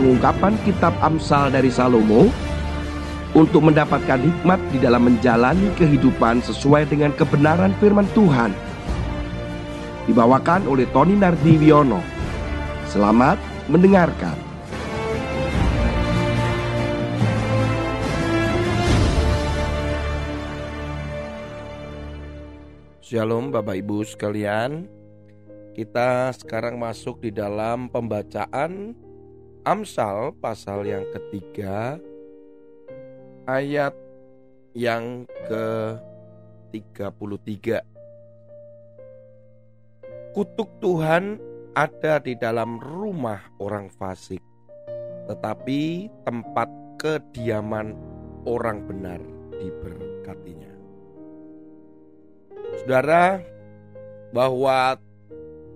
pengungkapan kitab Amsal dari Salomo untuk mendapatkan hikmat di dalam menjalani kehidupan sesuai dengan kebenaran firman Tuhan. Dibawakan oleh Tony Nardiwiono. Selamat mendengarkan. Shalom Bapak Ibu sekalian. Kita sekarang masuk di dalam pembacaan Amsal pasal yang ketiga ayat yang ke-33 Kutuk Tuhan ada di dalam rumah orang fasik Tetapi tempat kediaman orang benar diberkatinya. Saudara bahwa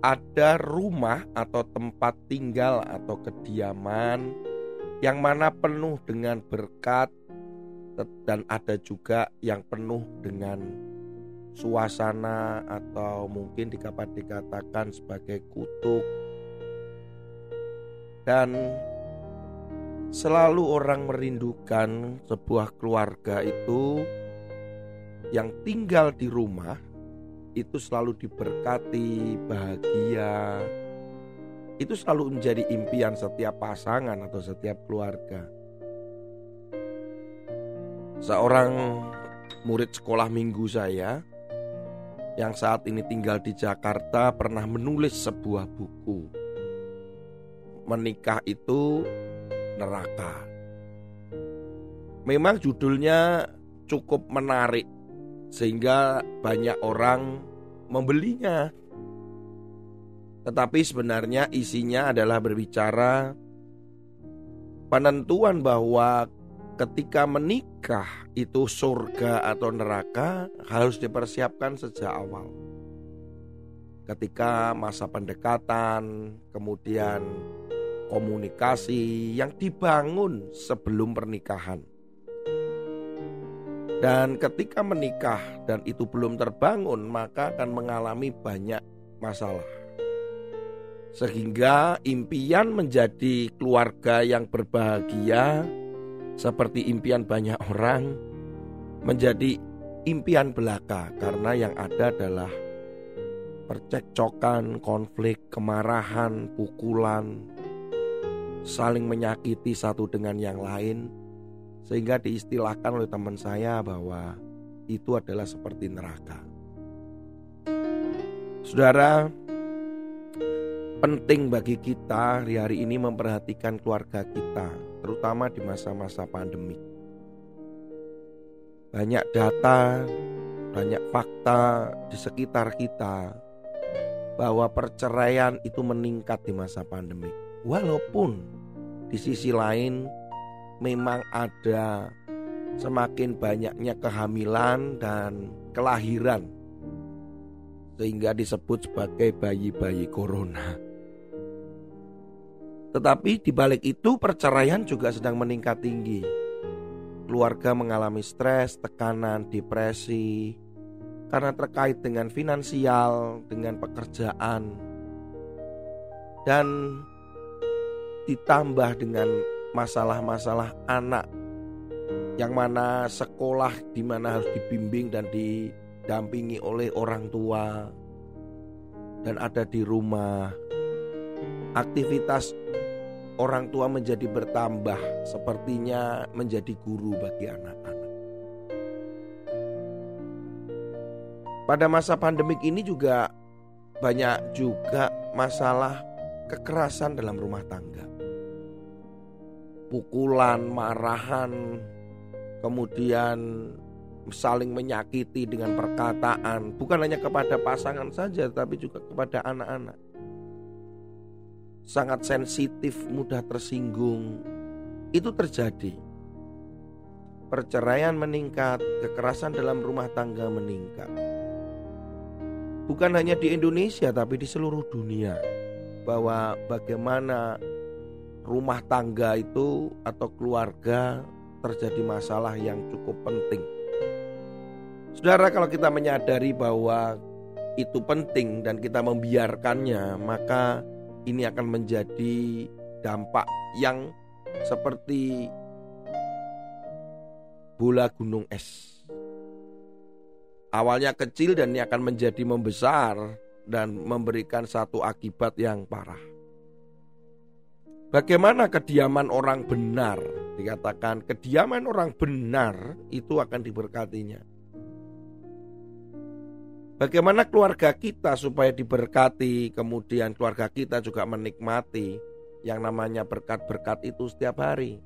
ada rumah atau tempat tinggal atau kediaman yang mana penuh dengan berkat dan ada juga yang penuh dengan suasana atau mungkin dapat dikatakan sebagai kutuk. Dan selalu orang merindukan sebuah keluarga itu yang tinggal di rumah itu selalu diberkati, bahagia. Itu selalu menjadi impian setiap pasangan atau setiap keluarga. Seorang murid sekolah minggu saya yang saat ini tinggal di Jakarta pernah menulis sebuah buku. Menikah itu neraka. Memang judulnya cukup menarik sehingga banyak orang membelinya. Tetapi sebenarnya isinya adalah berbicara penentuan bahwa ketika menikah itu surga atau neraka harus dipersiapkan sejak awal. Ketika masa pendekatan, kemudian komunikasi yang dibangun sebelum pernikahan. Dan ketika menikah dan itu belum terbangun, maka akan mengalami banyak masalah. Sehingga impian menjadi keluarga yang berbahagia seperti impian banyak orang menjadi impian belaka karena yang ada adalah percekcokan, konflik, kemarahan, pukulan, saling menyakiti satu dengan yang lain sehingga diistilahkan oleh teman saya bahwa itu adalah seperti neraka. Saudara, penting bagi kita hari-hari ini memperhatikan keluarga kita, terutama di masa-masa pandemi. Banyak data, banyak fakta di sekitar kita bahwa perceraian itu meningkat di masa pandemi. Walaupun di sisi lain memang ada semakin banyaknya kehamilan dan kelahiran sehingga disebut sebagai bayi-bayi corona. Tetapi di balik itu perceraian juga sedang meningkat tinggi. Keluarga mengalami stres, tekanan, depresi karena terkait dengan finansial, dengan pekerjaan dan ditambah dengan masalah-masalah anak yang mana sekolah di mana harus dibimbing dan didampingi oleh orang tua dan ada di rumah. Aktivitas orang tua menjadi bertambah, sepertinya menjadi guru bagi anak-anak. Pada masa pandemik ini juga banyak juga masalah kekerasan dalam rumah tangga pukulan, marahan, kemudian saling menyakiti dengan perkataan, bukan hanya kepada pasangan saja, tapi juga kepada anak-anak. Sangat sensitif, mudah tersinggung. Itu terjadi. Perceraian meningkat, kekerasan dalam rumah tangga meningkat. Bukan hanya di Indonesia, tapi di seluruh dunia, bahwa bagaimana rumah tangga itu atau keluarga terjadi masalah yang cukup penting. Saudara, kalau kita menyadari bahwa itu penting dan kita membiarkannya, maka ini akan menjadi dampak yang seperti bola gunung es. Awalnya kecil dan ini akan menjadi membesar dan memberikan satu akibat yang parah. Bagaimana kediaman orang benar? Dikatakan kediaman orang benar itu akan diberkatinya. Bagaimana keluarga kita supaya diberkati, kemudian keluarga kita juga menikmati yang namanya berkat-berkat itu setiap hari.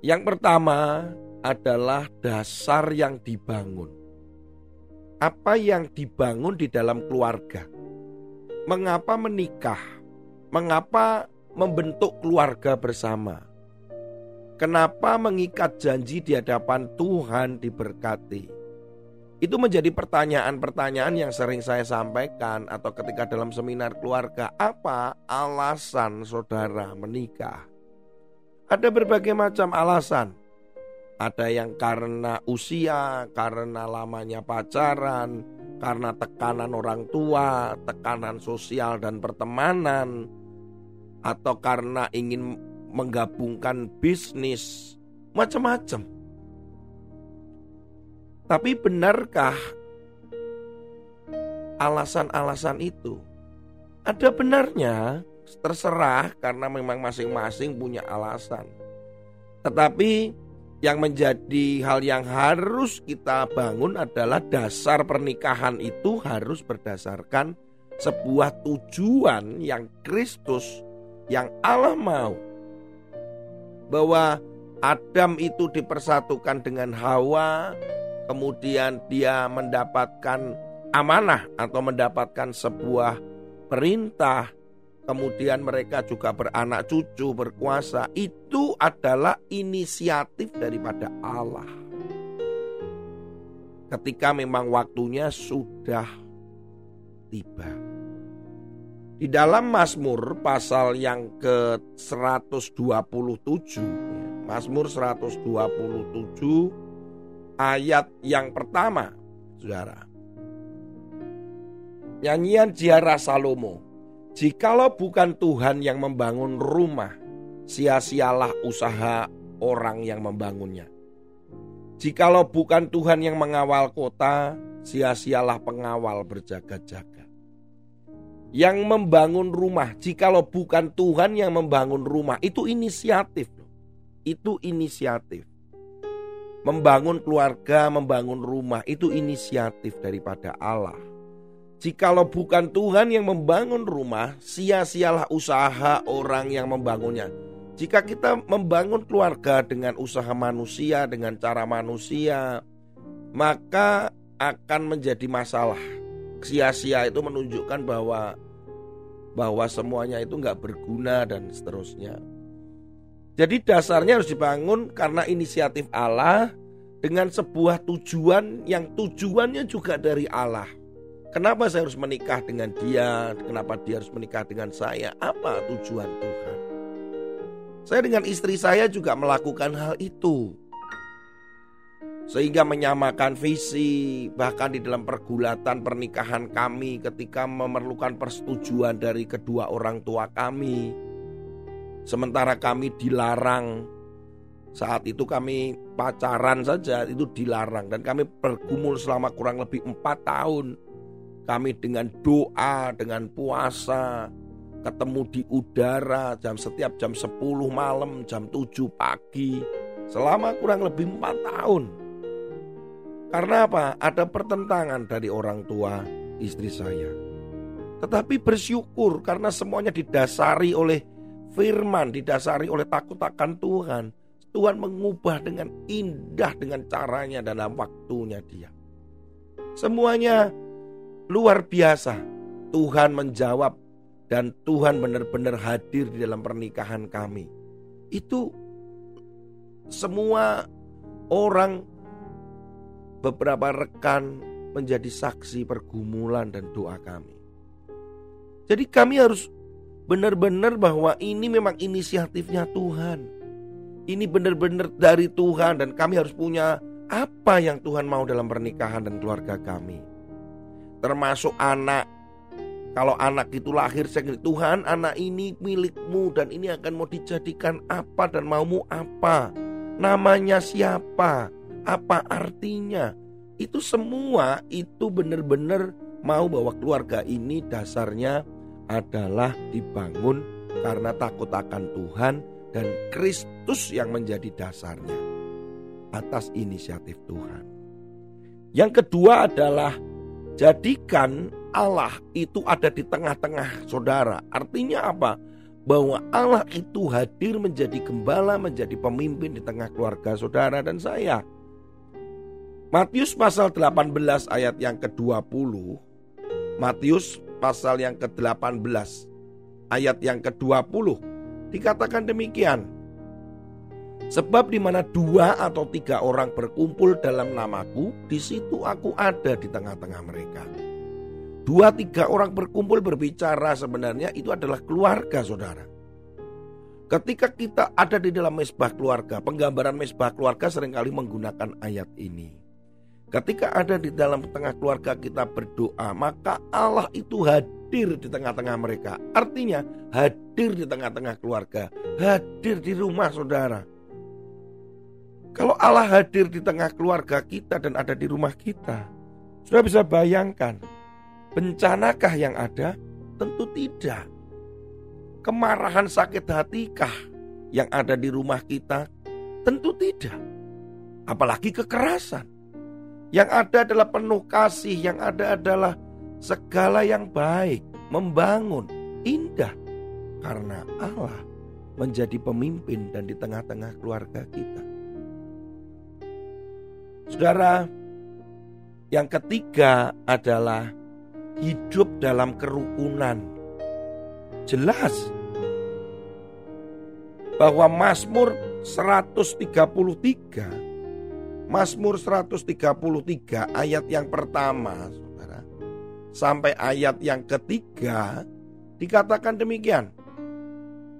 Yang pertama adalah dasar yang dibangun. Apa yang dibangun di dalam keluarga? Mengapa menikah? Mengapa membentuk keluarga bersama? Kenapa mengikat janji di hadapan Tuhan diberkati? Itu menjadi pertanyaan-pertanyaan yang sering saya sampaikan atau ketika dalam seminar keluarga, apa alasan saudara menikah? Ada berbagai macam alasan. Ada yang karena usia, karena lamanya pacaran, karena tekanan orang tua, tekanan sosial dan pertemanan, atau karena ingin menggabungkan bisnis, macam-macam. Tapi benarkah alasan-alasan itu? Ada benarnya, terserah karena memang masing-masing punya alasan. Tetapi yang menjadi hal yang harus kita bangun adalah dasar pernikahan itu harus berdasarkan sebuah tujuan yang Kristus yang Allah mau bahwa Adam itu dipersatukan dengan Hawa kemudian dia mendapatkan amanah atau mendapatkan sebuah perintah kemudian mereka juga beranak cucu, berkuasa, itu adalah inisiatif daripada Allah. Ketika memang waktunya sudah tiba. Di dalam Mazmur pasal yang ke-127, Mazmur 127 ayat yang pertama, Saudara. Nyanyian Jiara Salomo Jikalau bukan Tuhan yang membangun rumah, sia-sialah usaha orang yang membangunnya. Jikalau bukan Tuhan yang mengawal kota, sia-sialah pengawal berjaga-jaga. Yang membangun rumah, jikalau bukan Tuhan yang membangun rumah, itu inisiatif. Itu inisiatif. Membangun keluarga, membangun rumah, itu inisiatif daripada Allah. Jikalau bukan Tuhan yang membangun rumah, sia-sialah usaha orang yang membangunnya. Jika kita membangun keluarga dengan usaha manusia, dengan cara manusia, maka akan menjadi masalah. Sia-sia itu menunjukkan bahwa bahwa semuanya itu nggak berguna dan seterusnya. Jadi dasarnya harus dibangun karena inisiatif Allah dengan sebuah tujuan yang tujuannya juga dari Allah. Kenapa saya harus menikah dengan dia? Kenapa dia harus menikah dengan saya? Apa tujuan Tuhan? Saya dengan istri saya juga melakukan hal itu. Sehingga menyamakan visi bahkan di dalam pergulatan pernikahan kami ketika memerlukan persetujuan dari kedua orang tua kami. Sementara kami dilarang saat itu kami pacaran saja itu dilarang dan kami bergumul selama kurang lebih empat tahun kami dengan doa, dengan puasa, ketemu di udara jam setiap jam 10 malam, jam 7 pagi, selama kurang lebih 4 tahun. Karena apa? Ada pertentangan dari orang tua istri saya. Tetapi bersyukur karena semuanya didasari oleh firman, didasari oleh takut akan Tuhan. Tuhan mengubah dengan indah dengan caranya dalam waktunya dia. Semuanya luar biasa. Tuhan menjawab dan Tuhan benar-benar hadir di dalam pernikahan kami. Itu semua orang beberapa rekan menjadi saksi pergumulan dan doa kami. Jadi kami harus benar-benar bahwa ini memang inisiatifnya Tuhan. Ini benar-benar dari Tuhan dan kami harus punya apa yang Tuhan mau dalam pernikahan dan keluarga kami termasuk anak Kalau anak itu lahir saya Tuhan anak ini milikmu dan ini akan mau dijadikan apa dan maumu apa. Namanya siapa? Apa artinya? Itu semua itu benar-benar mau bahwa keluarga ini dasarnya adalah dibangun karena takut akan Tuhan dan Kristus yang menjadi dasarnya atas inisiatif Tuhan. Yang kedua adalah jadikan Allah itu ada di tengah-tengah saudara. Artinya apa? Bahwa Allah itu hadir menjadi gembala, menjadi pemimpin di tengah keluarga saudara dan saya. Matius pasal 18 ayat yang ke-20. Matius pasal yang ke-18 ayat yang ke-20 dikatakan demikian. Sebab di mana dua atau tiga orang berkumpul dalam namaku, di situ aku ada di tengah-tengah mereka. Dua tiga orang berkumpul berbicara sebenarnya itu adalah keluarga saudara. Ketika kita ada di dalam mesbah keluarga, penggambaran mesbah keluarga sering kali menggunakan ayat ini. Ketika ada di dalam tengah keluarga kita berdoa, maka Allah itu hadir di tengah-tengah mereka. Artinya hadir di tengah-tengah keluarga, hadir di rumah saudara kalau Allah hadir di tengah keluarga kita dan ada di rumah kita, sudah bisa bayangkan, bencanakah yang ada? Tentu tidak. Kemarahan sakit hatikah yang ada di rumah kita? Tentu tidak. Apalagi kekerasan. Yang ada adalah penuh kasih, yang ada adalah segala yang baik, membangun, indah. Karena Allah menjadi pemimpin dan di tengah-tengah keluarga kita. Saudara, yang ketiga adalah hidup dalam kerukunan. Jelas bahwa Mazmur 133 Mazmur 133 ayat yang pertama Saudara sampai ayat yang ketiga dikatakan demikian.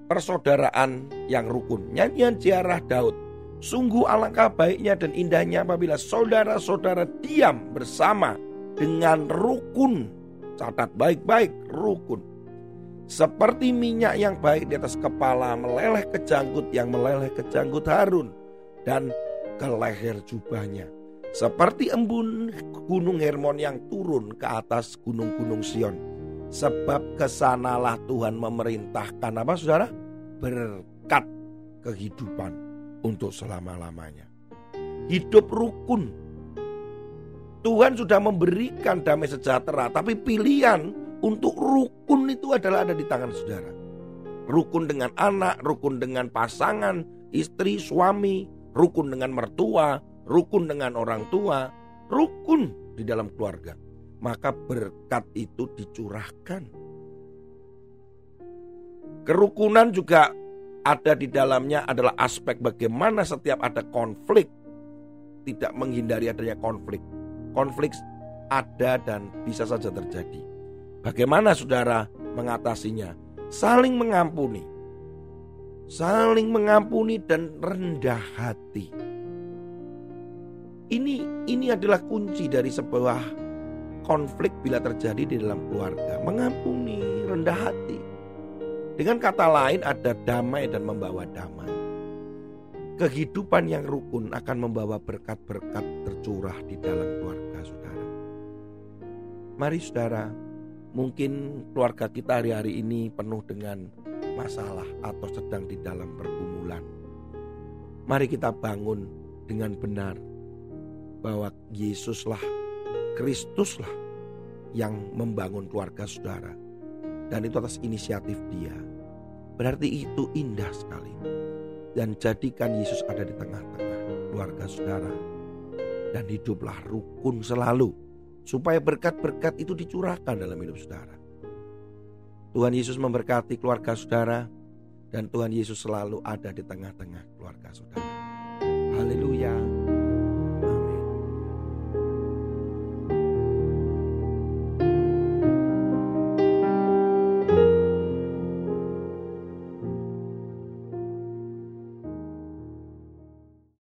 Persaudaraan yang rukun. Nyanyian ziarah Daud Sungguh alangkah baiknya dan indahnya apabila saudara-saudara diam bersama dengan rukun. Catat baik-baik rukun. Seperti minyak yang baik di atas kepala meleleh ke janggut yang meleleh ke janggut Harun dan ke leher jubahnya. Seperti embun gunung Hermon yang turun ke atas gunung-gunung Sion. Sebab ke sanalah Tuhan memerintahkan apa saudara? Berkat kehidupan untuk selama-lamanya. Hidup rukun. Tuhan sudah memberikan damai sejahtera, tapi pilihan untuk rukun itu adalah ada di tangan saudara. Rukun dengan anak, rukun dengan pasangan, istri, suami, rukun dengan mertua, rukun dengan orang tua, rukun di dalam keluarga. Maka berkat itu dicurahkan. Kerukunan juga ada di dalamnya adalah aspek bagaimana setiap ada konflik tidak menghindari adanya konflik. Konflik ada dan bisa saja terjadi. Bagaimana saudara mengatasinya? Saling mengampuni. Saling mengampuni dan rendah hati. Ini ini adalah kunci dari sebuah konflik bila terjadi di dalam keluarga. Mengampuni, rendah hati. Dengan kata lain ada damai dan membawa damai. Kehidupan yang rukun akan membawa berkat-berkat tercurah di dalam keluarga saudara. Mari saudara, mungkin keluarga kita hari-hari ini penuh dengan masalah atau sedang di dalam pergumulan. Mari kita bangun dengan benar bahwa Yesuslah, Kristuslah yang membangun keluarga saudara dan itu atas inisiatif dia. Berarti itu indah sekali. Dan jadikan Yesus ada di tengah-tengah keluarga saudara. Dan hiduplah rukun selalu. Supaya berkat-berkat itu dicurahkan dalam hidup saudara. Tuhan Yesus memberkati keluarga saudara. Dan Tuhan Yesus selalu ada di tengah-tengah keluarga saudara. Haleluya.